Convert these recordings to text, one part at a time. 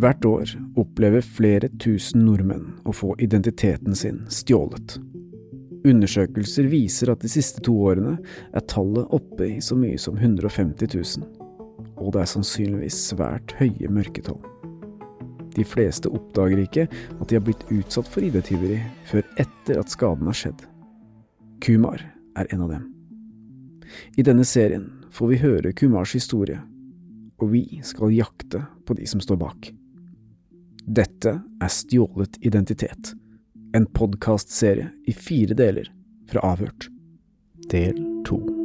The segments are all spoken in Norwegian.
Hvert år opplever flere tusen nordmenn å få identiteten sin stjålet. Undersøkelser viser at de siste to årene er tallet oppe i så mye som 150 000, og det er sannsynligvis svært høye mørketall. De fleste oppdager ikke at de har blitt utsatt for ID-tyveri før etter at skaden har skjedd. Kumar er en av dem. I denne serien får vi høre Kumars historie, og vi skal jakte på de som står bak. Dette er Stjålet identitet, en podkastserie i fire deler fra Avhørt. Del to.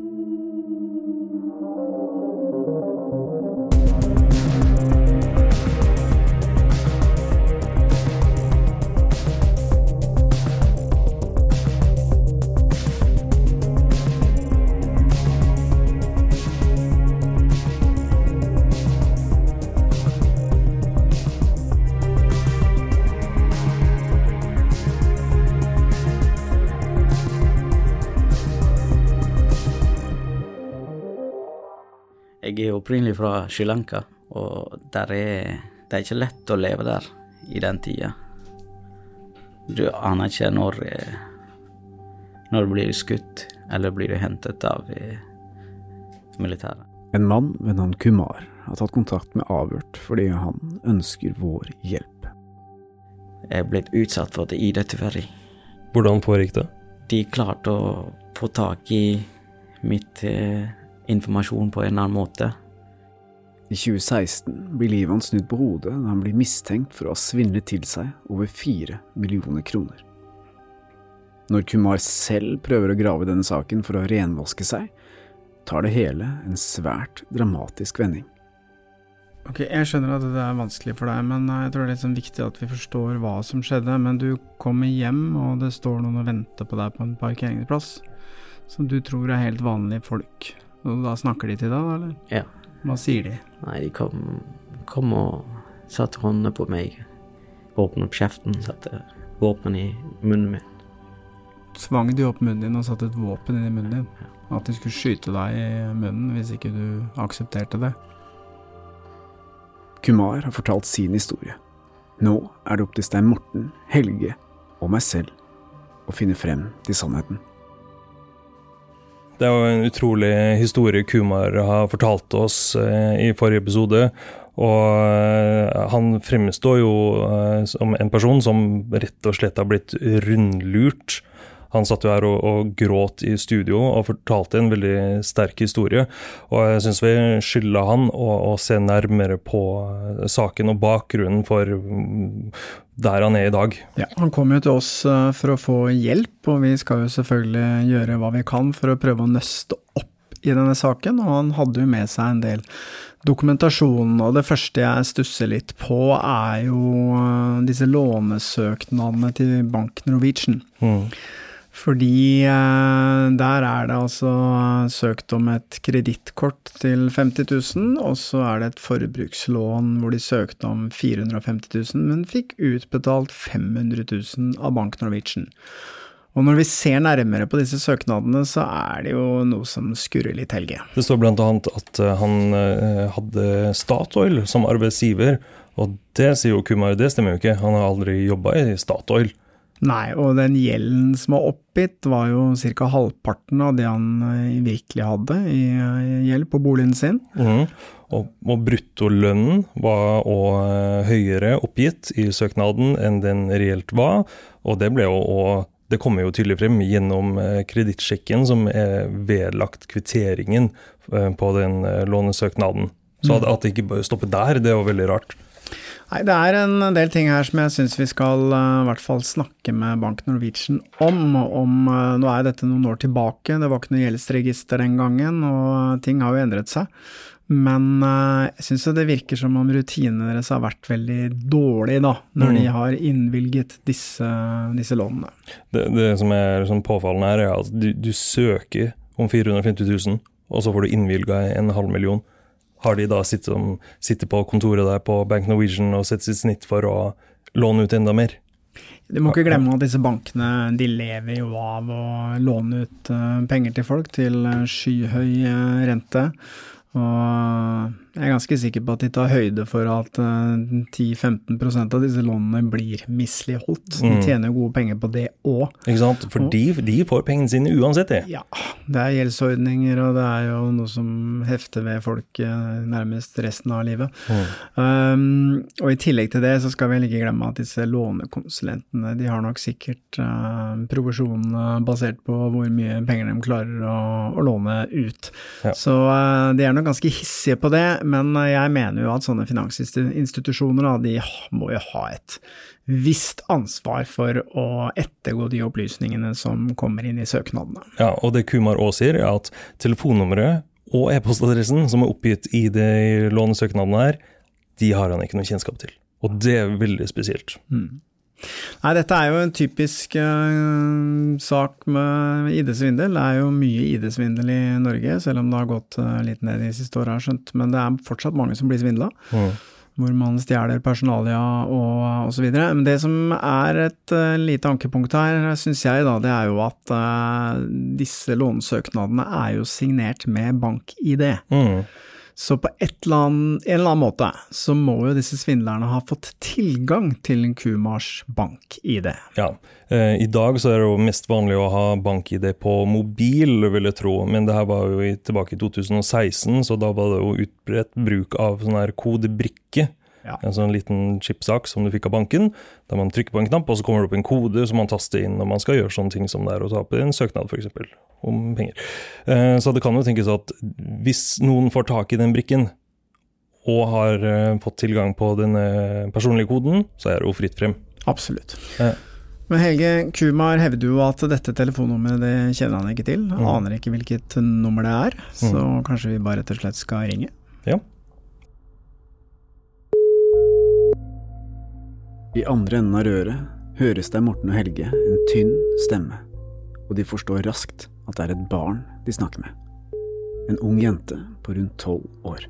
Opprinnelig fra Sri Lanka, og der er, det er ikke lett å leve der i den tida. Du aner ikke når eh, Når blir du skutt, eller blir du hentet av eh, militæret. En mann ved navn Kumar har tatt kontakt med Avhørt fordi han ønsker vår hjelp. Jeg er blitt utsatt for et ID-tyveri. Hvordan foregikk det? De klarte å få tak i mitt eh, informasjon på en annen måte. I 2016 blir livet hans snudd på hodet da han blir mistenkt for å ha svindlet til seg over fire millioner kroner. Når Kumar selv prøver å grave denne saken for å renvaske seg, tar det hele en svært dramatisk vending. Ok, Jeg skjønner at det er vanskelig for deg, men jeg tror det er litt sånn viktig at vi forstår hva som skjedde. Men du kommer hjem, og det står noen og venter på deg på en parkeringsplass som du tror er helt vanlige folk. Og da snakker de til deg, da, eller? Ja. Hva sier de? Nei, de kom, kom og satte håndene på meg. Åpnet opp kjeften, satte våpen i munnen min. Tvang de opp munnen din og satte et våpen inn i munnen din? At de skulle skyte deg i munnen hvis ikke du aksepterte det? Kumar har fortalt sin historie. Nå er det opp til Stein Morten, Helge og meg selv å finne frem til sannheten. Det er jo en utrolig historie Kumar har fortalt oss eh, i forrige episode. Og eh, han fremstår jo eh, som en person som rett og slett har blitt rundlurt. Han satt jo her og, og gråt i studio og fortalte en veldig sterk historie. Og jeg syns vi skylder han å, å, se nærmere på saken og bakgrunnen for mm, der han er i dag. Ja, Han kom jo til oss eh, for å få hjelp, og vi skal jo selvfølgelig gjøre hva vi kan for å prøve å nøste opp i denne saken. Og han hadde jo med seg en del dokumentasjon, og det første jeg stusser litt på, er jo eh, disse lånesøknadene til Bank Norwegian. Mm. Fordi eh, der er det altså søkt om et kredittkort til 50 000, og så er det et forbrukslån hvor de søkte om 450 000, men fikk utbetalt 500 000 av Bank Norwegian. Og når vi ser nærmere på disse søknadene, så er det jo noe som skurrer litt, Helge. Det står blant annet at eh, han eh, hadde Statoil som arbeidsgiver, og det sier jo Kumar, det stemmer jo ikke. Han har aldri jobba i Statoil. Nei, og den gjelden som var oppgitt, var jo ca. halvparten av det han eh, virkelig hadde i gjeld på boligen sin. Mm. Og, og bruttolønnen var òg høyere oppgitt i søknaden enn den reelt var, og det ble jo òg det kommer jo tydelig frem gjennom kredittsjekken som er vedlagt kvitteringen på den lånesøknaden. Så at det ikke bør stoppe der, det er jo veldig rart. Nei, det er en del ting her som jeg syns vi skal uh, i hvert fall snakke med Bank Norwegian om. om uh, nå er dette noen år tilbake, det var ikke noe gjeldsregister den gangen, og ting har jo endret seg. Men uh, jeg syns det virker som om rutinene deres har vært veldig dårlige, da, når Mm. de har innvilget disse, disse lånene. Det, det som er sånn påfallende her, er at du, du søker om 450 000, og så får du innvilga en halv million. Har de da sittet, på kontoret der på Bank Norwegian og sett sitt snitt for å låne ut enda mer? Du må ikke glemme at disse bankene de lever jo av å låne ut eh, penger til folk til skyhøy eh, rente. Og jeg er ganske sikker på at de tar høyde for at eh, 10-15 av disse lånene blir misligholdt. De Mm. tjener jo gode penger på det òg. Ikke sant? For Og- de, de får pengene sine uansett, de. Ja, det er gjeldsordninger, og det er jo noe som hefter ved folk eh, nærmest resten av livet. Um, og i tillegg til det så skal vi ikke glemme at disse lånekonsulentene de har nok sikkert uh, provisjonene basert på hvor mye penger de klarer å, å låne ut. Ja. Så uh, de er nok ganske hissige på det, men uh, jeg mener jo at sånne finansinstitusjoner da, de må jo ha et visst ansvar for å ettergå de opplysningene som kommer inn i søknadene. Ja, og det Kumar òg sier, er at telefonnummeret og e-postadressen som er oppgitt i de lånesøknadene her, de har han ikke noe kjennskap til. Og det er veldig spesielt. Nei, dette er jo en typisk uh, sak med ID-svindel. Det er jo mye ID-svindel i Norge, selv om det har gått uh, litt ned de siste åra, har skjønt. Men det er fortsatt mange som blir svindla. Mm. Hvor man stjeler personalia og osv. Men det som er et uh, lite ankepunkt her, syns jeg, da, det er jo at disse lånesøknadene er jo signert med bank-ID. Mm. Så på eller annet, en eller annen måte så må jo disse svindlerne ha fått tilgang til Kumars bank-ID. Ja. Eh, I dag så er det jo mest vanlig å ha bank-ID på mobil, vil jeg tro, men det her var jo i, tilbake i 2016, så da var det jo utbredt bruk av sånn her kodebrikke. Ja. En sånn liten chipsak som du fikk av banken, der man trykker på en knapp, og så kommer det opp en kode som man taster inn når man skal gjøre sånne ting som det er å ta opp en søknad, f.eks. om penger. Eh, Så det kan jo tenkes at hvis noen får tak i den brikken, og har eh, fått tilgang på den eh, personlige koden, så er det jo fritt frem. Absolutt. Eh. Men Helge Kumar hevder jo at dette telefonnummeret det kjenner han ikke til. Han Mm. aner ikke hvilket nummer det er, så kanskje vi bare rett og slett skal ringe. Ja. I andre enden av røret høres det Morten og Helge en tynn stemme, og de forstår raskt at det er et barn de snakker med. En ung jente på rundt tolv år.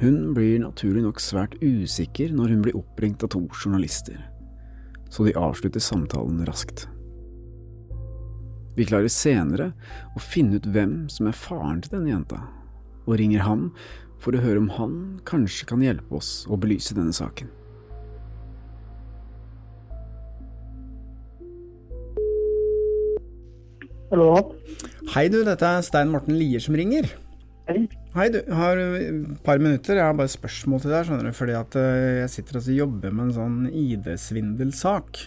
Hun blir naturlig nok svært usikker når hun blir oppringt av to journalister, så de avslutter samtalen raskt. Vi klarer senere å finne ut hvem som er faren til denne jenta, og ringer ham for å høre om han kanskje kan hjelpe oss å belyse denne saken. Hallo? Hei du, dette er Stein Morten Lier som ringer. Hei. Hei du, har et par minutter? Jeg har bare spørsmål til deg, skjønner du. Fordi at eh, jeg sitter og jobber med en sånn ID-svindelsak.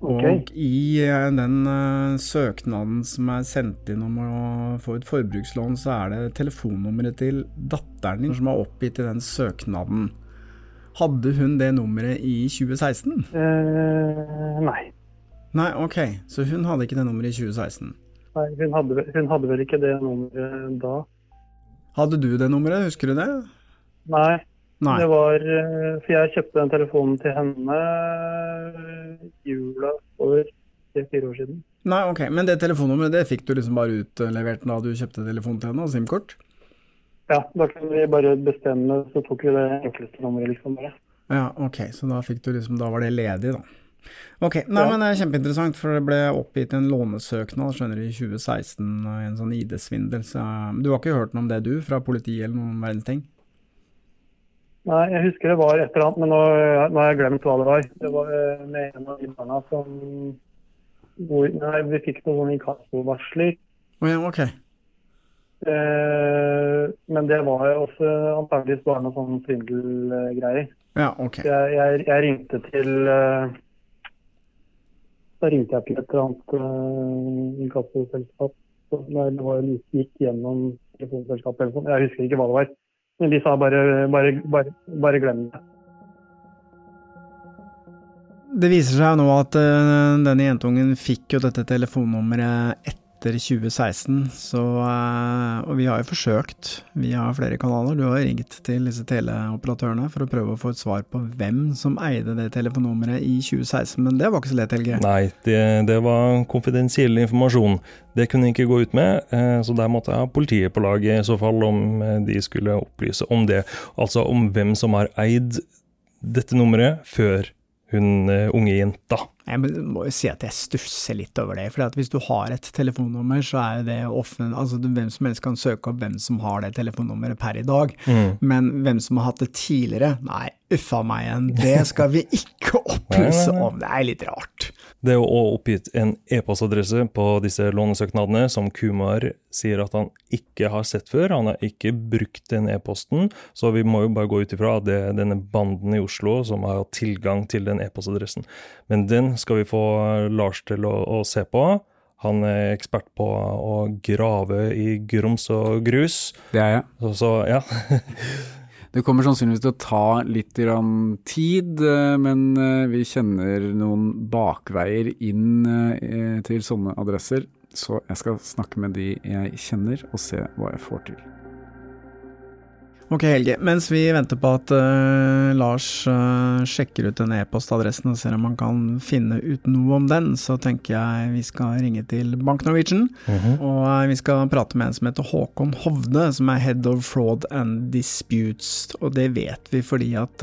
Ok. Og i eh, den uh, søknaden som er sendt inn om å få et forbrukslån, så er det telefonnummeret til datteren din som er oppgitt i den søknaden. Hadde hun det nummeret i 2016? Uh, nei. Nei, ok, så hun hadde ikke det nummeret i 2016. nei hun, hadde, hun hadde vel ikke det nummeret da? Hadde du det nummeret, husker du det? Nei. Nei. Det var eh, For jeg kjøpte den telefonen til henne i jula for tre-fire år siden. Nei, ok, men det telefonnummeret det fikk du liksom bare utlevert da du kjøpte telefon til henne, og SIM-kort? Ja, da kunne vi bare bestemme, så tok vi det enkleste nummeret, liksom. bare. Ja, ok, så da fikk du liksom, da var det ledig, da. Ok, nei, Ja. men det er kjempeinteressant, for det ble oppgitt en lånesøknad, skjønner du, i 2016, og en sånn ID-svindel, så du har ikke hørt noe om det du, fra politiet eller noen verdens ting? Nei, jeg husker det var et eller annet, men nå, nå har jeg glemt hva det var. Det var eh, med en av de barna som Nei, vi fikk noen sånne inkassovarsler. Oh, ja, ok. Eh, men det var også antakeligvis bare noe sånn svindelgreier. Ja, ok. Jeg, jeg, jeg ringte til eh, Da ringte jeg til et eller annet uh, inkassoselskap. Jo gikk gjennom telefonselskapet. Jeg husker ikke hva det var. Men de sa bare, bare, bare, bare glem det. Det viser seg nå at eh, denne jentungen fikk jo dette telefonnummeret etter 2016, så eh, Og vi har jo forsøkt via flere kanaler. Du har ringt til disse teleoperatørene for å prøve å få et svar på hvem som eide det telefonnummeret i 2016, men det var ikke så lett, Helge. Nei, det, det var konfidensiell informasjon. Det kunne jeg ikke gå ut med, eh, så der måtte jeg ha politiet på laget i så fall, om eh, de skulle opplyse om det. Altså om hvem som har eid dette nummeret før hun unge jenta. Jeg må jo si at jeg stusser litt over det. For hvis du har et telefonnummer, så er det offentlig Altså hvem som helst kan søke opp hvem som har det telefonnummeret per i dag. Mm. Men hvem som har hatt det tidligere, nei, uffa meg igjen. Det skal vi ikke opplyse om. Det er litt rart. Det er jo òg oppgitt en e-postadresse på disse lånesøknadene som Kumar sier at han ikke har sett før. Han har ikke brukt den e-posten, så vi må jo bare gå ut ifra at det er denne banden i Oslo som har tilgang til den e-postadressen. Men den skal vi få Lars til å, å se på. Han er ekspert på å grave i grums og grus. Det er jeg. Så, så ja. det kommer sannsynligvis til å ta litt tid, eh, men eh, vi kjenner noen bakveier inn eh, til sånne adresser. Så jeg skal snakke med de jeg kjenner, og se hva jeg får til. Ok, Helge. Mens vi venter på at uh, Lars uh, sjekker ut den e-postadressen og ser om han kan finne ut noe om den, så tenker jeg vi skal ringe til Bank Norwegian. Mm -hmm. Og uh, vi skal prate med en som heter Håkon Hovde, som er Head of Fraud and Disputes. Og det vet vi fordi at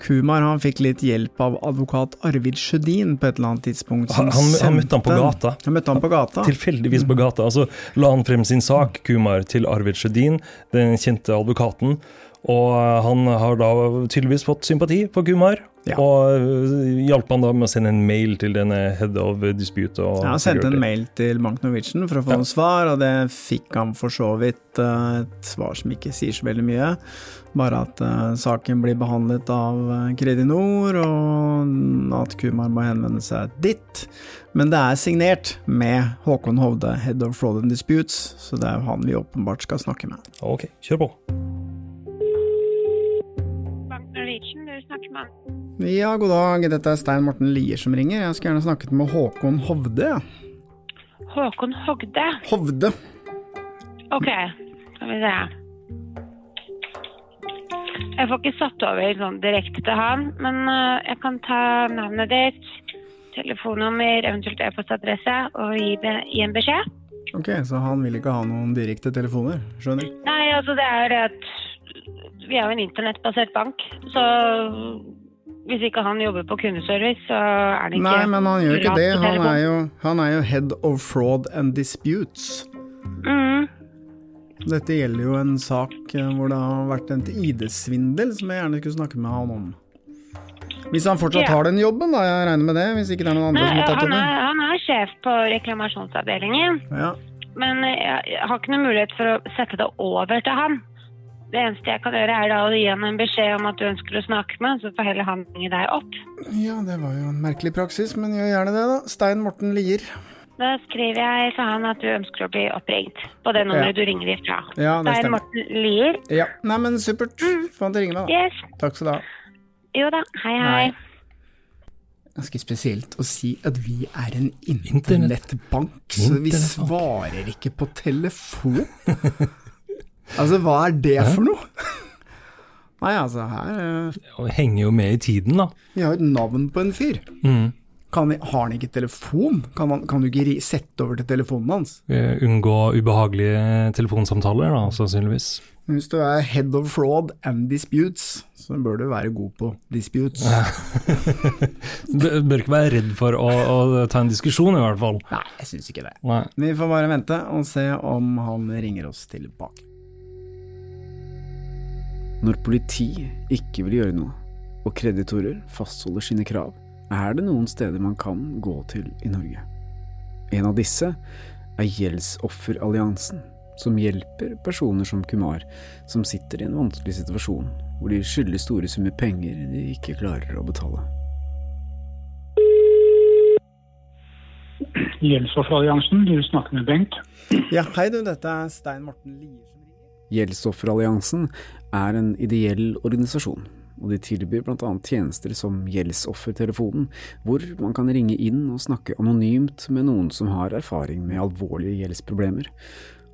Kumar han fikk litt hjelp av advokat Arvid Sjødin på et eller annet tidspunkt. Han, han, han, møtte han på gata. Han møtte han på gata. Tilfeldigvis på gata. Altså la han frem sin sak, Kumar, til Arvid Sjødin, den kjente advokaten. Og han har da tydeligvis fått sympati for Kumar, ja. Og øh, hjalp han da med å sende en mail til denne head of dispute? Og ja, han sendte en mail til Bank Norwegian for å få ja. en svar, og det fikk han for så vidt øh, et svar som ikke sier så veldig mye. Bare at uh, saken blir behandlet av Kredinor, og at Kumar må henvende seg dit. Men det er signert med Håkon Hovde, head of fraud and disputes, så det er jo han vi åpenbart skal snakke med. Ok, kjør på. Bank Norwegian, du snakker med ja, god dag. Dette er Stein Morten Lier som ringer. Jeg skulle gjerne snakket med Håkon Hovde. Håkon Hogde? Hovde. Ok, skal vi se. Jeg får ikke satt over sånn direkte til han, men uh, jeg kan ta navnet ditt, telefonnummer, eventuelt e-postadresse og gi, gi, en beskjed. Ok, så han vil ikke ha noen direkte telefoner, skjønner? Nei, altså det er det at vi er jo en internettbasert bank, så hvis ikke han jobber på kundeservice, så er det ikke Nei, men han gjør ikke det. Han er, jo, han er jo head of fraud and disputes. Mm. Dette gjelder jo en sak eh, hvor det har vært en ID-svindel, som jeg gjerne skulle snakke med han om. Hvis han fortsatt ja. har den jobben, da. Jeg regner med det. Hvis ikke det er noen andre Nei, som har tatt over. Han er sjef på reklamasjonsavdelingen. Ja. Men jeg har ikke noen mulighet for å sette det over til han. Det eneste jeg kan gjøre, er da å gi han en beskjed om at du ønsker å snakke med så får heller han ringe deg opp. Ja, det var jo en merkelig praksis, men gjør gjerne det, da. Stein Morten Lier. Da skriver jeg til han at du ønsker å bli oppringt på det nummeret ja. du ringer ifra. Ja, det Stein Morten Lier. Ja, nei, men supert. Mm. Få han til å ringe meg, da. Yes. Takk skal du ha. Jo da. Hei, hei. Ganske spesielt å si at vi er en internettbank, så vi svarer ikke på telefon. Altså, hva er det for noe? Nei, altså, her uh, Det henger jo med i tiden, da. Vi har jo et navn på en fyr. Mm. Kan, har han ikke telefon? Kan, han, kan du ikke sette over til telefonen hans? unngå ubehagelige telefonsamtaler, da, sannsynligvis. Hvis du er head of fraud and disputes, så bør du være god på disputes. du bør ikke være redd for å, å, ta en diskusjon, i hvert fall. Nei, jeg syns ikke det. Nei. Vi får bare vente og se om han ringer oss tilbake. Når politi ikke vil gjøre noe, og kreditorer fastholder sine krav, er det noen steder man kan gå til i Norge. En av disse er Gjeldsofferalliansen, som hjelper personer som Kumar, som sitter i en vanskelig situasjon hvor de skylder store summer penger de ikke klarer å betale. Gjeldsofferalliansen, du snakker med Bengt. Ja, hei du, dette er Stein Morten Lier som ringer. Gjeldsofferalliansen er en ideell organisasjon, og de tilbyr annet tjenester som Gjeldsoffertelefonen, hvor man kan ringe inn og snakke anonymt med noen som har erfaring med alvorlige gjeldsproblemer,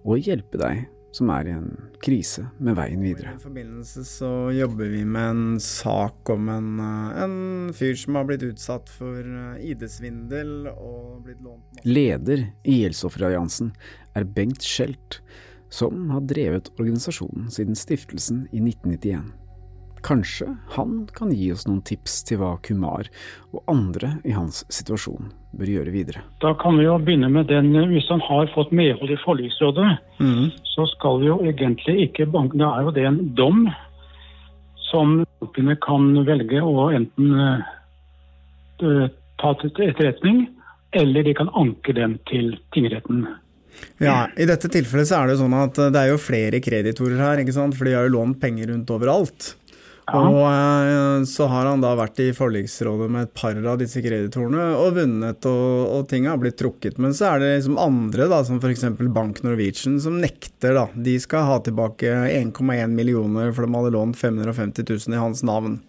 og hjelpe deg som er i en krise med veien videre. I forbindelse så jobber vi med en sak om en, eh, en fyr som har blitt utsatt for eh, ID-svindel og blitt lånt Leder i Gjeldsofferalliansen er Bengt Skjelt, som har drevet organisasjonen siden stiftelsen i 1991. Kanskje han kan gi oss noen tips til hva Kumar og andre i hans situasjon bør gjøre videre. Da kan vi jo begynne med den Hvis han har fått medhold i forliksrådet, mm. så skal vi jo egentlig ikke banke Da er jo det en dom som bankene kan velge å enten uh, ta til etterretning, eller de kan anke den til tingretten. Ja, I dette tilfellet så er det jo sånn at det er jo flere kreditorer her, ikke sant? for de har jo lånt penger rundt overalt. Ja. Og eh, så har han da vært i forliksrådet med et par av disse kreditorene og vunnet, og, og ting har blitt trukket. Men så er det liksom andre, da, som f.eks. Bank Norwegian, som nekter. da. De skal ha tilbake 1,1 millioner, for de hadde lånt 550 000 i hans navn.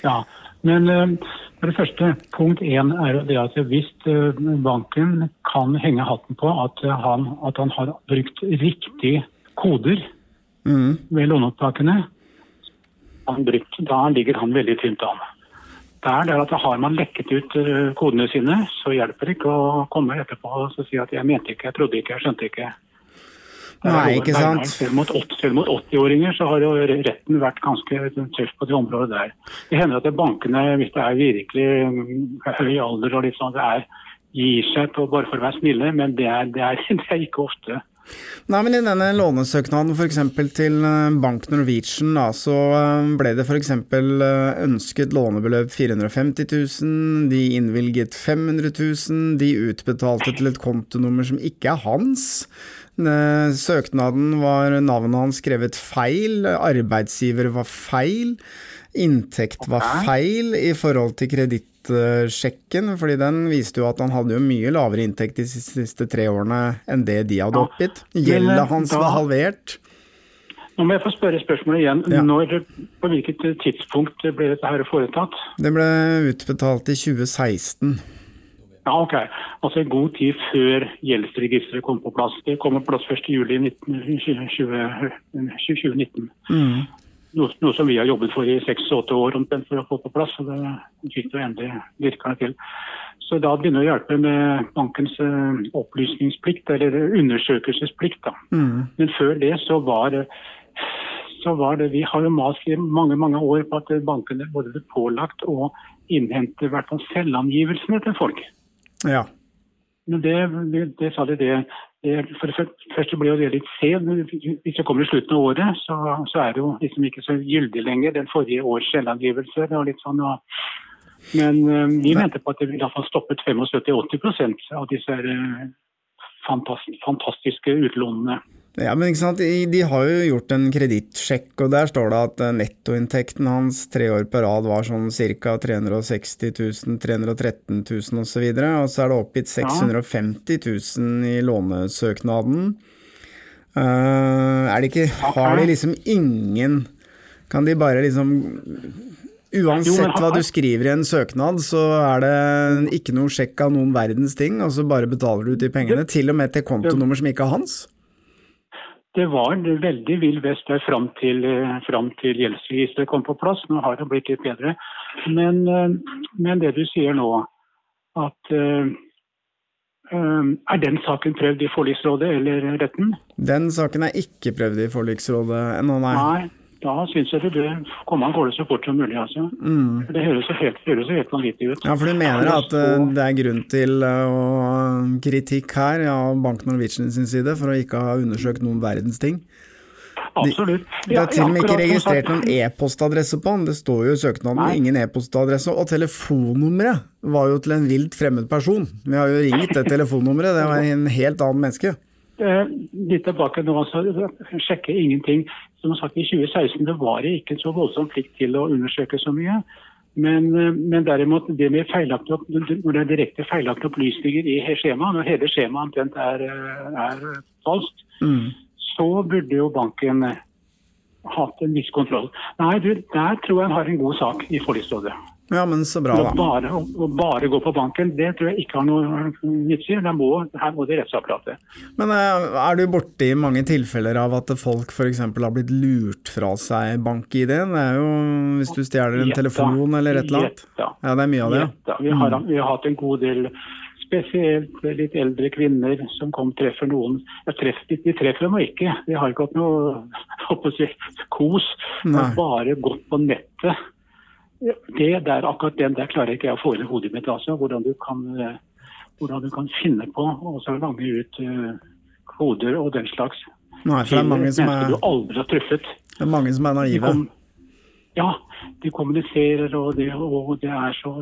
Ja, men uh, for det første, punkt én er det at hvis uh, banken kan henge hatten på at, uh, han, at han har brukt riktige koder mm. ved låneopptakene, han brukt, da ligger han veldig tynt an. Der, der at Har man lekket ut eh, kodene sine, så hjelper det ikke å komme etterpå og si at 'jeg mente ikke, jeg trodde ikke, jeg skjønte ikke'. Nei, ikke sant? Selv mot 80-åringer så har jo retten vært ganske tøff på det området der. Det hender at bankene, hvis det er virkelig høy alder og litt sånn, det er gir seg på bare for å være snille, men det er, det er, det er ikke ofte. Nei, men I denne lånesøknaden for til eh, Bank Norwegian, da, så eh, ble det f.eks. Eh, ønsket lånebeløp 450 000, de innvilget 500 000, de utbetalte til et kontonummer som ikke er hans. Søknaden var navnet hans skrevet feil, arbeidsgiver var feil, inntekt var feil i forhold til kredittsjekken, fordi den viste jo at han hadde jo mye lavere inntekt de siste tre årene enn det de hadde oppgitt. Gjelda eh, hans var halvert. Nå må jeg få spørre spørsmålet igjen. Ja. Når, på hvilket tidspunkt ble dette her foretatt? Det ble utbetalt i 2016. Ja, ok. Altså en god tid før gjeldsregisteret kom på plass. Det kom på plass 1.7.2019. 2019. Mm. Noe, noe, som vi har jobbet for i seks-åtte år omtrent for å få på plass. og Det fikk jo endelig virkerne til. Så da begynner å hjelpe med bankens uh, opplysningsplikt, eller undersøkelsesplikt. da. Mm. Men før det så var, så var det Vi har jo mast i mange mange år på at bankene både ble pålagt å innhente i hvert fall selvangivelsene til folk. Ja. Men det, det, det sa de det for det første blir det litt sen. Hvis det kommer i slutten av året, så, så, er det jo liksom ikke så gyldig lenger. Den forrige års selvangivelse og litt sånn. Og, men um, vi mente på at det ville iallfall stoppet 75-80% av disse uh, fantastiske utlånene. Ja, men ikke sant? De har jo gjort en kredittsjekk, og der står det at eh, nettoinntekten hans tre år på rad var sånn ca. 360 000, 313 000 osv., og så er det oppgitt 650 000 i lånesøknaden. Uh, er det ikke Har de liksom ingen Kan de bare liksom Uansett hva du skriver i en søknad, så er det ikke noe sjekk av noen verdens ting, og så bare betaler du ut de pengene, til og med til kontonummer som ikke er hans? Det var veldig vill vest der fram til, eh, fram til gjeldsregisteret kom på plass. Nå har det blitt litt bedre. Men, eh, men det du sier nå, at uh, er den saken prøvd i forliksrådet eller retten? Den saken er ikke prøvd i forliksrådet ennå, nei. nei. Da syns jeg det bør komme av gårde så fort som mulig. altså. Mm. Det høres jo helt, høres helt vanvittig ut. Ja, For du mener at uh, det er grunn til uh, kritikk her av ja, Bank Norwegian sin side for å ikke ha undersøkt noen verdens ting? Absolutt. De, det er til og med ikke registrert noen e-postadresse på den. Det står jo i søknaden Nei. ingen e-postadresse. Og telefonnummeret var jo til en vilt fremmed person. Vi har jo ringt det telefonnummeret, det var en helt annen menneske. Eh, litt tilbake nå, altså, sjekke ingenting. Som sagt, I 2016 det var det ikke så voldsom plikt til å undersøke så mye. Men, eh, men derimot det med feilaktig, når det er direkte feilaktige opplysninger i skjemaet, når hele skjemaet omtrent er, eh, er falskt, mm. så burde jo banken hatt en viss kontroll. Nei, du, der tror jeg han har en god sak i forliksrådet. Ja, men så bra, Å da. bare, å, å bare gå på banken, det tror jeg ikke har noe i. Må, her må det rettsapparatet. Men eh, er du borti mange tilfeller av at folk f.eks. har blitt lurt fra seg bank-ID-en? Det er jo hvis du stjeler en telefon eller et eller annet. Ja, det er mye av det. Vi, har, vi har hatt en god del spesielt litt eldre kvinner som kom treffer noen. Treff, de, treffer dem ikke. De har ikke hatt noe si, kos. De har bare gått på nettet. Det der, akkurat den der klarer ikke jeg å få inn i hodet mitt. altså, Hvordan du kan, eh, hvordan du kan finne på å lange ut eh, koder og den slags. Nei, for det er mange som er, du aldri har truffet. det er, mange som er naive. ja, de kommuniserer, og det, og det er så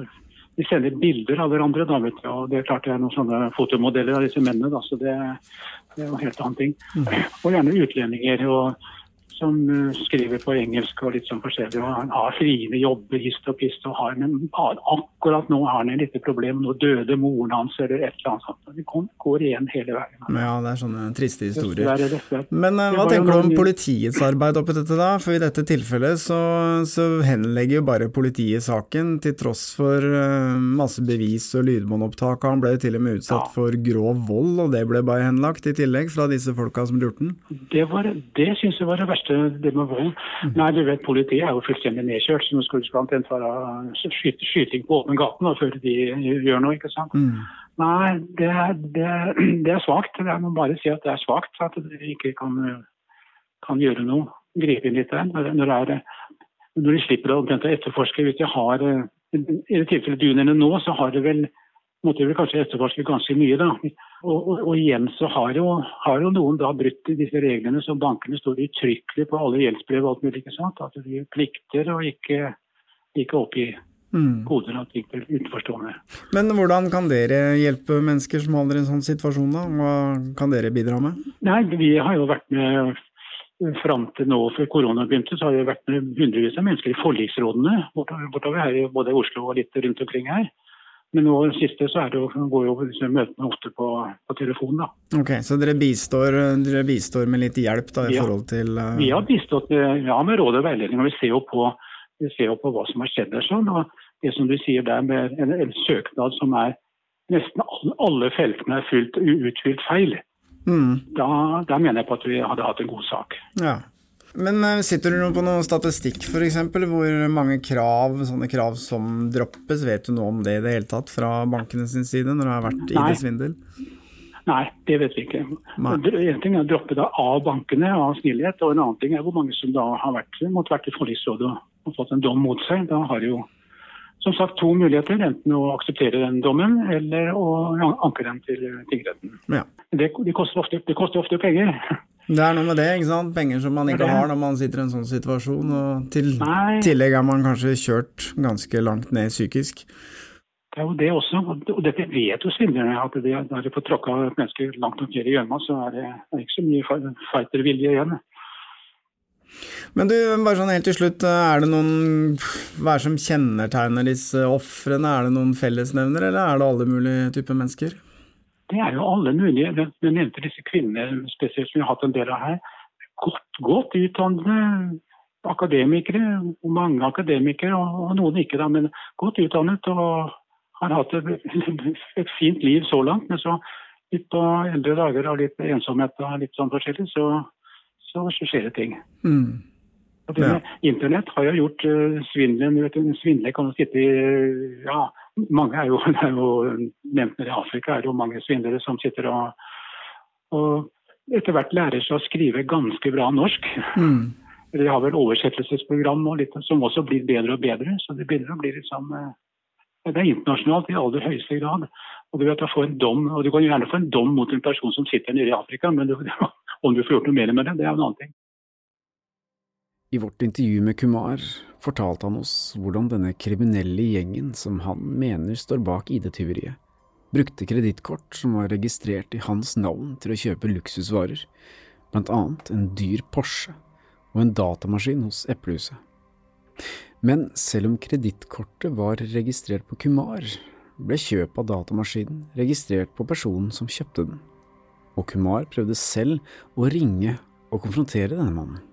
De sender bilder av hverandre, da, vet du. Og det er klart det er noen sånne fotomodeller av disse mennene, da, så det, det er en helt annen ting. Og gjerne utlendinger og, som eh, skriver på engelsk og litt sånn forskjellig. og Han har fine jobber, hist og pist, og har, men akkurat nå har han et lite problem. Nå døde moren hans, eller et eller annet sånt. Det går igjen hele veien. Ja, det er sånne triste historier. Men eh, hva tenker du om politiets arbeid oppi dette da? For i dette tilfellet så, så henlegger jo bare politiet saken, til tross for eh, masse bevis og lydbåndopptak. Han ble til og med utsatt Ja. for grov vold, og det ble bare henlagt i tillegg fra disse folka som lurte den. Det, var, det syns jeg var det verste, det demonstrasjonen. vold. Nei, du vet, Politiet er jo fullstendig nedkjørt, så nå skulle blant annet være skyt, skyting på åpen gate før de gjør noe. ikke sant? Nei, det er, det, det er svakt. Jeg må bare si at det er svakt at de ikke kan, kan gjøre noe. Gripe inn litt der. Når, det er, når de slipper å etterforske. Hvis de har eh, I det tilfellet dunene nå, så har de vel måtte vel kanskje etterforske ganske mye. da. Og, og, og igjen så har jo, har jo noen da brutt disse reglene som bankene står uttrykkelig på alle gjeldsbrev og alt mulig. ikke sant? At de plikter å ikke, ikke oppgi koder og ting til utenforstående. Men hvordan kan dere hjelpe mennesker som havner i en sånn situasjon, da? Hva kan dere bidra med? Nei, vi har jo vært med fram til nå før korona begynte, så har vi vært med hundrevis av mennesker i forliksrådene bortover, bortover her, i både i Oslo og litt rundt omkring her. Men nå siste så er det jo, går jo disse møtene ofte på, på telefon. da. Ok, Så dere bistår, dere bistår med litt hjelp da, i Ja. forhold til uh... Vi har bistått ja, med råd og veiledning, og vi ser jo på, vi ser jo på hva som har skjedd der. sånn, og Det som du sier der med en, en søknad som er nesten alle, feltene er fylt, utfylt feil, mm, da, da mener jeg på at vi hadde hatt en god sak. Ja. Men eh, sitter du på noen statistikk f.eks., hvor mange krav, sånne krav som droppes? Vet du noe om det i det hele tatt fra bankene sin side, når det har vært i ID-svindel? Nei, det vet vi ikke. Nei. En ting er å droppe det av bankene av snillhet, og en annen ting er hvor mange som da har vært, måtte vært i forliksrådet og fått en dom mot seg. Da har de jo som sagt to muligheter, enten å akseptere den dommen eller å anke den til tingretten. Ja. Det, det, koster ofte, det koster ofte penger. Det er noe med det, ikke sant? Penger som man ikke har når man sitter i en sånn situasjon. Og til Nei. tillegg er man kanskje kjørt ganske langt ned psykisk. Det er jo det også, og dette vet jo svindlerne. at det, Når de får tråkka et menneske langt ned i gjørma, så er det, er ikke så mye fi- fightervilje igjen. Men du, bare sånn helt til slutt, er det noen Hva er det som kjennetegner disse ofrene? Er det noen fellesnevner, eller er det alle mulige typer mennesker? Det er jo alle mulige. Du nevnte disse kvinnene spesielt som vi har hatt en del av her. Godt, godt utdannede akademikere, mange akademikere, og, noen ikke, da, men godt utdannet og har hatt et, fint liv så langt. Men så litt på eldre dager og litt ensomhet og litt sånn forskjellig, så, så skjer det ting. Mm. Ja. Internett har jo gjort uh, svindelen svindler kan sitte i ja, mange er jo, det er jo nevnt nede i Afrika er det jo mange svindlere som sitter og, og etter hvert lærer seg å skrive ganske bra norsk. Mm. De har vel oversettelsesprogram og litt, som også blir bedre og bedre. Så det begynner å bli liksom Det er internasjonalt i aller høyeste grad. Og du vet å få en dom, og du kan gjerne få en dom mot en person som sitter nede i Afrika, men du, om du får gjort noe mer med det, det er jo en annen ting. I vårt intervju med Kumar fortalte han oss hvordan denne kriminelle gjengen som han mener står bak ID-tyveriet, brukte kredittkort som var registrert i hans navn til å kjøpe luksusvarer, blant annet en dyr Porsche og en datamaskin hos Eplehuset. Men selv om kredittkortet var registrert på Kumar, ble kjøp av datamaskinen registrert på personen som kjøpte den, og Kumar prøvde selv å ringe og konfrontere denne mannen.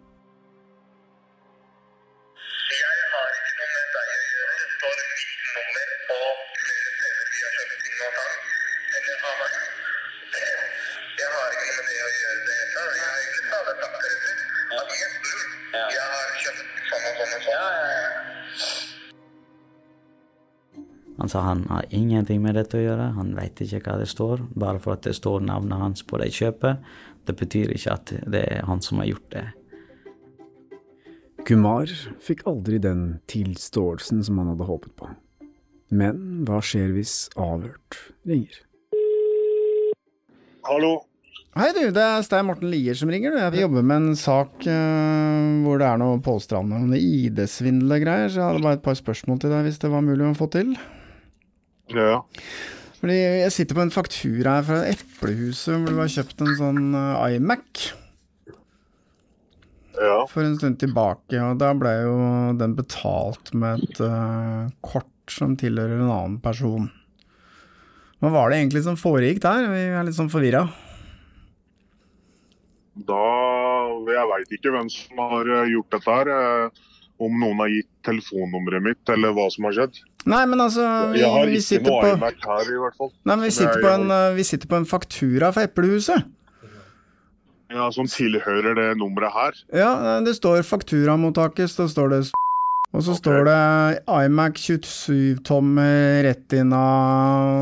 Han sa han har ingenting med dette å gjøre, han vet ikke hva det står. Bare for at det står navnet hans på det kjøpet, det betyr ikke at det er han som har gjort det. Kumar fikk aldri den tilståelsen som han hadde håpet på. Men hva skjer hvis avhørt ringer? Hallo. Hei du, det er Stein Morten Lier som ringer. Jeg jobber med en sak uh, hvor det er noe påstrand om ID-svindel og greier, så jeg hadde bare et par spørsmål til deg hvis det var mulig å få til. Ja. Fordi jeg sitter på en faktura her fra Eplehuset hvor du har kjøpt en sånn eh, iMac Ja. for en stund tilbake, og da ble jo den betalt med et uh, kort som tilhører en annen person. Hva var det egentlig som foregikk der? Vi er litt sånn forvirra. Da Jeg veit ikke hvem som har eh, gjort dette her. eh, Om noen har gitt telefonnummeret mitt, eller hva som har skjedd. Nei, men altså, vi, Jeg har vi ikke sitter noe på iMac her, i hvert fall. Nei, men vi sitter, jeg- på en, eh, vi sitter på en faktura fra Eplehuset. Ja, Som tilhører det nummeret her. Ja, det står fakturamottaket, så står det Og så står det iMac 27-tom Retina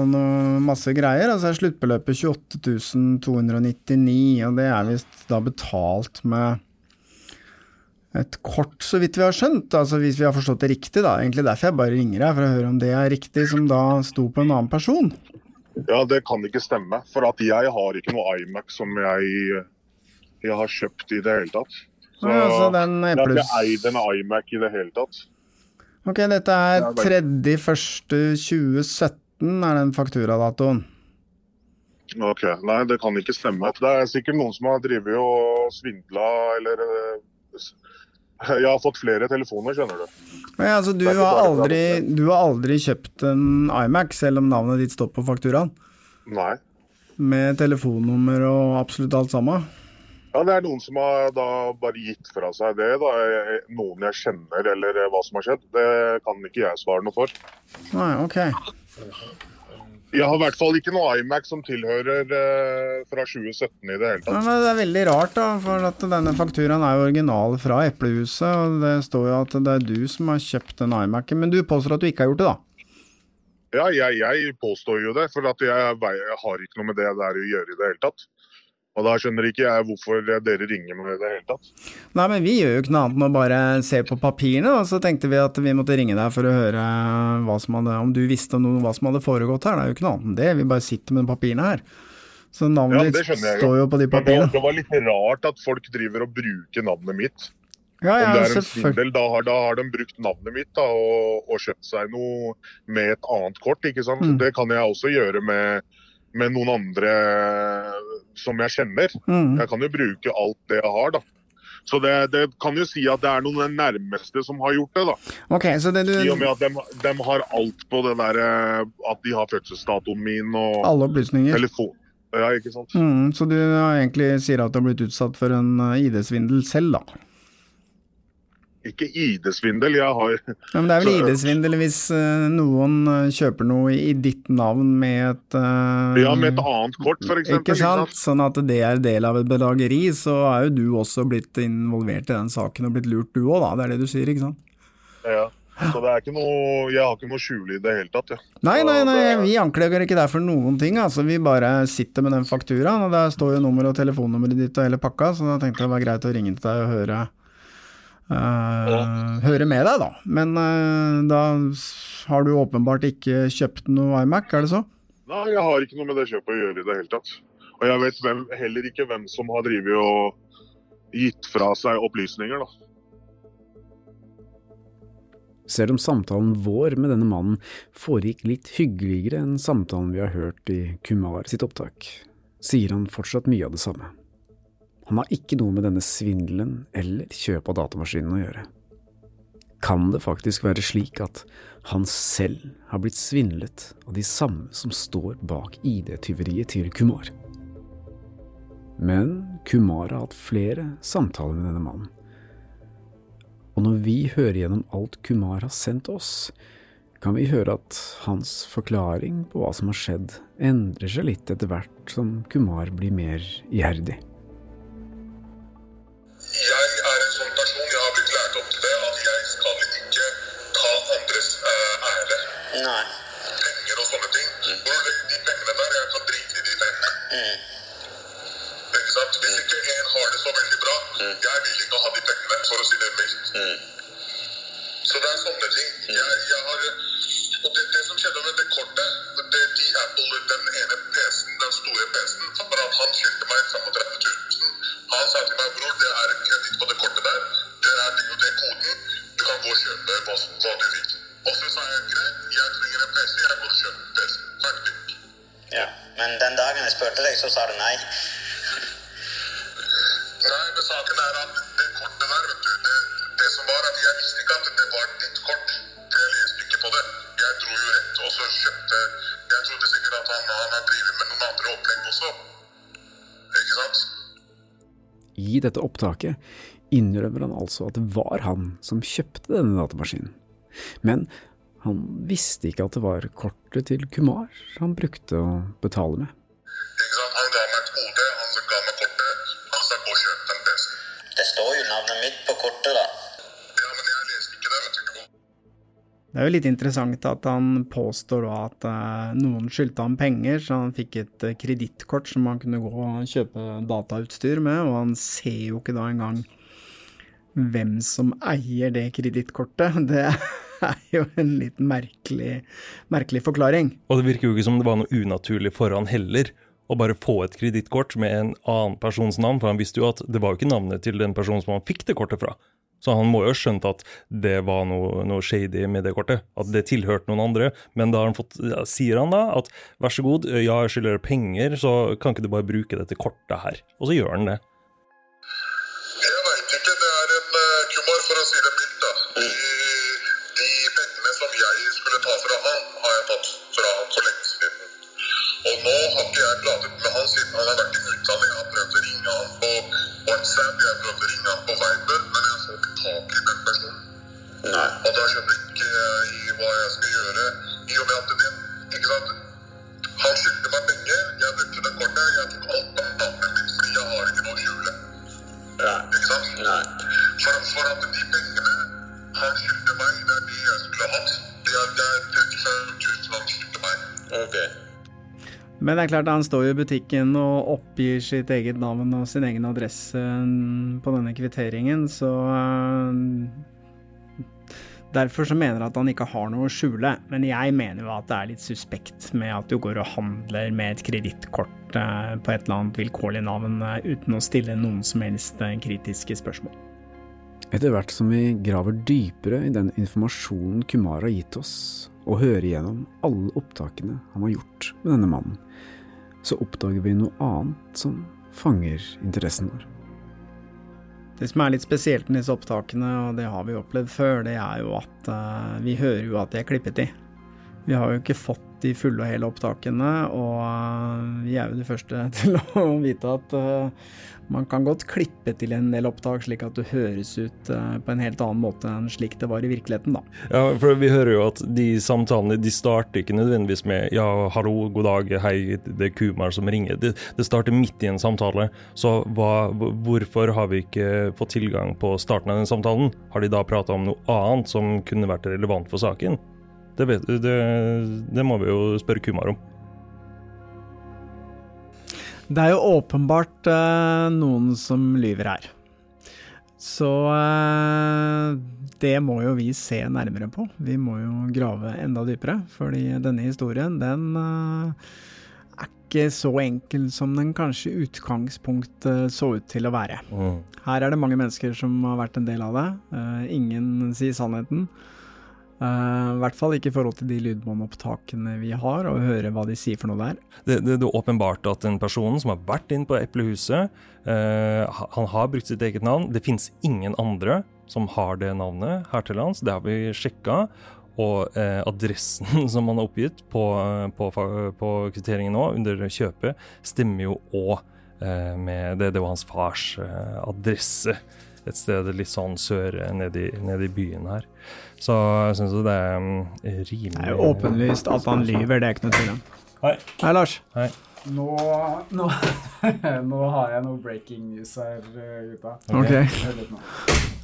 noe masse greier. Altså er sluttbeløpet 28.299, og det er visst da betalt med et kort, så vidt vi har skjønt. Altså hvis vi har forstått det riktig, da. Egentlig derfor jeg bare ringer deg, for å høre om det er riktig, som da sto på en annen person. Ja, Det kan ikke stemme. For at jeg har ikke noe iMac som jeg, jeg har kjøpt i det hele tatt. Så Ja, så den jeg har ikke eid en iMac i det hele tatt. Ok, dette er 3.1.2017 er den fakturadatoen. Ok, Nei, det kan ikke stemme. Det er sikkert noen som har drevet og svindla eller eh, Jeg har fått flere telefoner, skjønner du. Ja, altså, du, har aldri, du har aldri kjøpt en iMac, selv om navnet ditt står på fakturaen? Nei. Med telefonnummer og absolutt alt sammen? Ja, Det er noen som har da bare gitt fra seg det. da. Noen jeg kjenner eller eh, hva som har skjedd. Det kan ikke jeg svare noe for. Nei, ok. Jeg har i hvert fall ikke noe iMac som tilhører eh, fra 2017 i det hele tatt. Men det er veldig rart, da, for at denne fakturaen er jo original fra Eplehuset, og det står jo at det er du som har kjøpt den iMac-en, men du påstår at du ikke har gjort det, da? Ja, jeg, jeg påstår jo det, for at jeg, jeg har ikke noe med det der å gjøre i det hele tatt. Og da skjønner ikke jeg hvorfor dere ringer med det hele tatt. Nei, men vi gjør jo ikke noe annet enn å bare se på papirene, og så tenkte vi at vi måtte ringe deg for å høre som hadde, om du visste noe, hva som hadde foregått her. Det er jo ikke noe annet enn det, vi bare sitter med papirene her. Så Ja, navnet ditt jeg står jo på de det, papirene. det var litt rart at folk driver og bruker navnet mitt. Ja, Om det er en svindel, da har, da har de brukt navnet mitt da, og, og kjøpt seg noe med et annet kort. ikke sant? Mm. Det kan jeg også gjøre med, med noen andre som jeg kjenner. Mm. Jeg kan jo bruke alt det jeg har, da. Så det, det kan jo si at det er noen av de nærmeste som har gjort det, da. Okay, så det du I og med at de, de har alt på det der eh, At de har fødselsdatoen min og Alle opplysninger. telefon. Ja, ikke sant. Mm, så du egentlig sier at du har blitt utsatt for en eh, ID-svindel selv, da? Ikke ID-svindel. Jeg har Ja, men det er vel ID-svindel hvis uh, noen eh, kjøper noe i ditt navn med et uh, Ja, med et annet kort, eksempel. Ikke sant? Sånn at det er del av et bedrageri, så er jo du også blitt involvert i den saken og blitt lurt du òg, da. Det er det du sier, ikke sant? Ja. Så det er ikke noe Jeg har ikke noe å skjule i det hele tatt, ja. Nei, nei, nei, vi anklager ikke deg for noen ting. Altså, vi bare sitter med den fakturaen, og der står jo nummer og telefonnummeret ditt og hele pakka, så da tenkte jeg det var greit å ringe til deg og høre eh, hører med deg, da. Men uh, da har du åpenbart ikke kjøpt noe iMac, er det så? Nei, jeg har ikke noe med det kjøpet å gjøre i det hele tatt. Og jeg vet hvem, heller ikke hvem som har drevet og gitt fra seg opplysninger, da. Selv om samtalen vår med denne mannen foregikk litt hyggeligere enn samtalen vi har hørt i Kumar sitt opptak, sier han fortsatt mye av det samme. Han har ikke noe med denne svindelen eller kjøpet av datamaskinen å gjøre. Kan det faktisk være slik at han selv har blitt svindlet av de samme som står bak ID-tyveriet til Kumar? Men Kumar har hatt flere samtaler med denne mannen. Og når vi hører gjennom alt Kumar har sendt oss, kan vi høre at hans forklaring på hva som har skjedd, endrer seg litt etter hvert som Kumar blir mer iherdig. Sant? Hvis ikke en har det så veldig bra, jeg vil ikke ha de pengene, for å si det mildt. Så det er sånne ting. Jeg, jeg har, og det, det som skjedde med det kortet, det, de Apple, den ene PC-en, den store PC-en, han skyldte meg 35 000. Han sa til meg, bror, det er en kreditt på det kortet der. Det er det, det koden. Du kan gå og kjøpe hva, hva du vil. Og så sa jeg, greit, jeg trenger en PC, jeg går og kjøper PC. Ferdig. Ja. Men den dagen jeg spurte deg, så sa du nei. Nei, men saken er at det kortet der, vet du, det, det som var at jeg visste ikke at det var ditt kort. For jeg leste ikke på det. Jeg dro jo rett, og så kjøpte Jeg trodde sikkert at han, han har drevet med noen andre opplegg også. Ikke sant? I dette opptaket innrømmer han altså at det var han som kjøpte denne datamaskinen. Men han visste ikke at det var kortet til Kumar han brukte å betale med. Det er jo litt interessant at han påstår at eh, noen skyldte ham penger, så han fikk et uh, kredittkort som han kunne gå og kjøpe datautstyr med, og han ser jo ikke da engang hvem som eier det kredittkortet. Det er jo en litt merkelig, merkelig forklaring. Og det virker jo ikke som det var noe unaturlig for han heller å bare få et kredittkort med en annen persons navn, for han visste jo at det var jo ikke navnet til den personen som han fikk det kortet fra. Så han må jo ha skjønt at det var noe, noe shady med det kortet, at det tilhørte noen andre. Men da har han fått, ja, sier han da at vær så god, ja, jeg skylder deg penger, så kan ikke du bare bruke dette kortet her? Og så gjør han det. Det er klart, han står jo i butikken og oppgir sitt eget navn og sin egen adresse på denne kvitteringen, så øh, Derfor så mener jeg at han ikke har noe å skjule, men jeg mener jo at det er litt suspekt med at du går og handler med et kredittkort øh, på et eller annet vilkårlig navn øh, uten å stille noen som helst kritiske spørsmål. Etter hvert som vi graver dypere i den informasjonen Kumar har gitt oss, og hører gjennom alle opptakene han har gjort med denne mannen, så oppdager vi noe annet som fanger interessen vår. Det som er litt spesielt med disse opptakene, og det har vi opplevd før, det er jo at eh, vi hører jo at de er klippet i. Vi har jo ikke fått de fulle og hele opptakene, og eh, vi er jo de første til å vite at eh, man kan godt klippe til en del opptak slik at det høres ut eh, på en helt annen måte enn slik det var i virkeligheten, da. Ja, for vi hører jo at de samtalene de starter ikke nødvendigvis med 'ja, hallo, god dag, hei, det er Kumar som ringer'. Det, det starter midt i en samtale. Så hva, hvorfor har vi ikke fått tilgang på starten av den samtalen? Har de da prata om noe annet som kunne vært relevant for saken? Det, vet, det, det må vi jo spørre Kumar om. Det er jo åpenbart eh, noen som lyver her. Så eh, det må jo vi se nærmere på. Vi må jo grave enda dypere, fordi denne historien, den eh, er ikke så enkel som den kanskje utgangspunktet så ut til å være. Her er det mange mennesker som har vært en del av det. Eh, ingen sier sannheten. Eh, I hvert fall ikke i forhold til de lydbåndopptakene vi har, og høre hva de sier for noe der. Det, det, det er åpenbart at den personen som har vært inn på Eplehuset, uh, han har brukt sitt eget navn. Det finnes ingen andre som har det navnet her til lands. Det har vi sjekka. Og eh, adressen som han har oppgitt på, på, på kvitteringen nå, under kjøpet, stemmer jo òg med det. Det var hans fars adresse. et sted litt sånn sør nede i byen her. Så jeg syns jo det er mm, rimelig Det er jo åpenlyst at han lyver, det er ikke noe tvil om. Hei. Hei, Lars. Hei. Nå, nå, nå har jeg noe breaking news her, gutta. Ok. Hør litt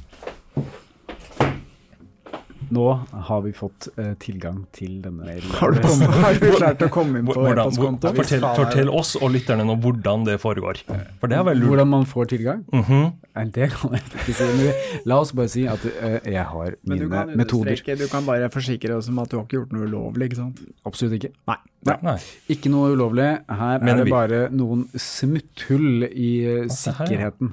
nå. Har vi fått uh, tilgang til denne mailen. Har du, kommet, har du klart å komme inn på e-postkontoen? fortell, fortell oss og lytterne nå hvordan det foregår. For det er veldig lurt. Hvordan man får tilgang? Mhm. Nei, Det kan jeg ikke si. Men la oss bare si at uh, jeg har Men du mine kan metoder. du kan bare forsikre oss om at du har ikke gjort noe ulovlig, ikke sant? Absolutt ikke. Nei. Nei. Ikke noe ulovlig. Her Mener er det vi. bare noen smutthull i ja. sikkerheten.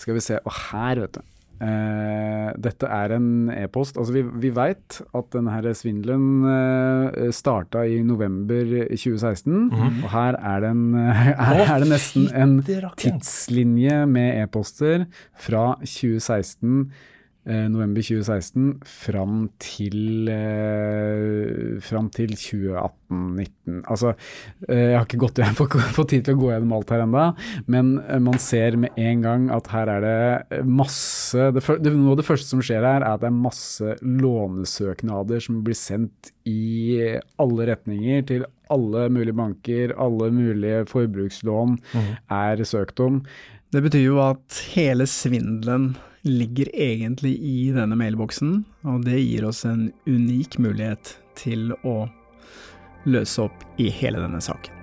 Skal vi se. Og her, vet du. Eh, dette er en e-post. Altså, vi, vi veit at denne svindelen uh, starta i november 2016. Mhm. Og her er det, en, her er det nesten en tidslinje med e-poster fra 2016 eh, november 2016 fram til eh, fram til 2018-19. Altså, eh, jeg har ikke gått, fått tid til å gå gjennom alt her ennå, men eh, man ser med en gang at her er det masse det, det, Noe av det første som skjer her, er at det er masse lånesøknader som blir sendt i alle retninger til alle mulige banker, alle mulige forbrukslån er søkt om. Det betyr jo at hele svindelen ligger egentlig i denne mailboksen, og det gir oss en unik mulighet til å løse opp i hele denne saken.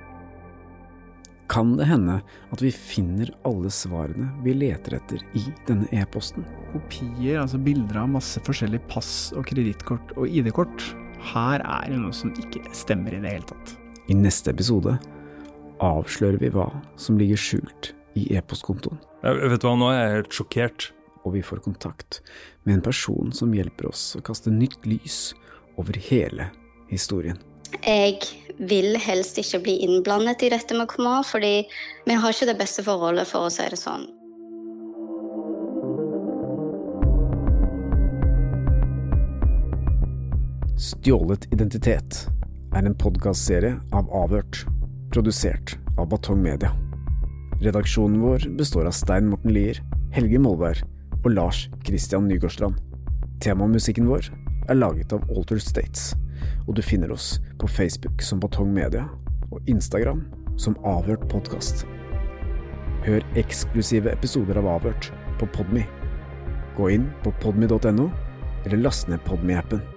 Kan det hende at vi finner alle svarene vi leter etter i denne e-posten? Kopier, altså bilder av masse forskjellige pass og kredittkort og ID-kort. Her er det noe som ikke stemmer i det hele tatt. I neste episode avslører vi hva som ligger skjult i e-postkontoen, vet du hva, nå er jeg helt sjokkert. Og vi får kontakt med en person som hjelper oss å kaste nytt lys over hele historien. Jeg vil helst ikke bli innblandet i dette med Komar, fordi vi har ikke det beste forholdet, for å si det sånn. Stjålet identitet er en podkastserie av Avhørt, produsert av Batong Media. Redaksjonen vår består av Stein Morten Lier, Helge Molberg og Lars Christian Nygårdstrand. Temamusikken vår er laget av Alter States, og du finner oss på Facebook som Batong Media og Instagram som Avhørt podkast. Hør eksklusive episoder av Avhørt på Podme. Gå inn på podme.no, eller last ned Podme-appen.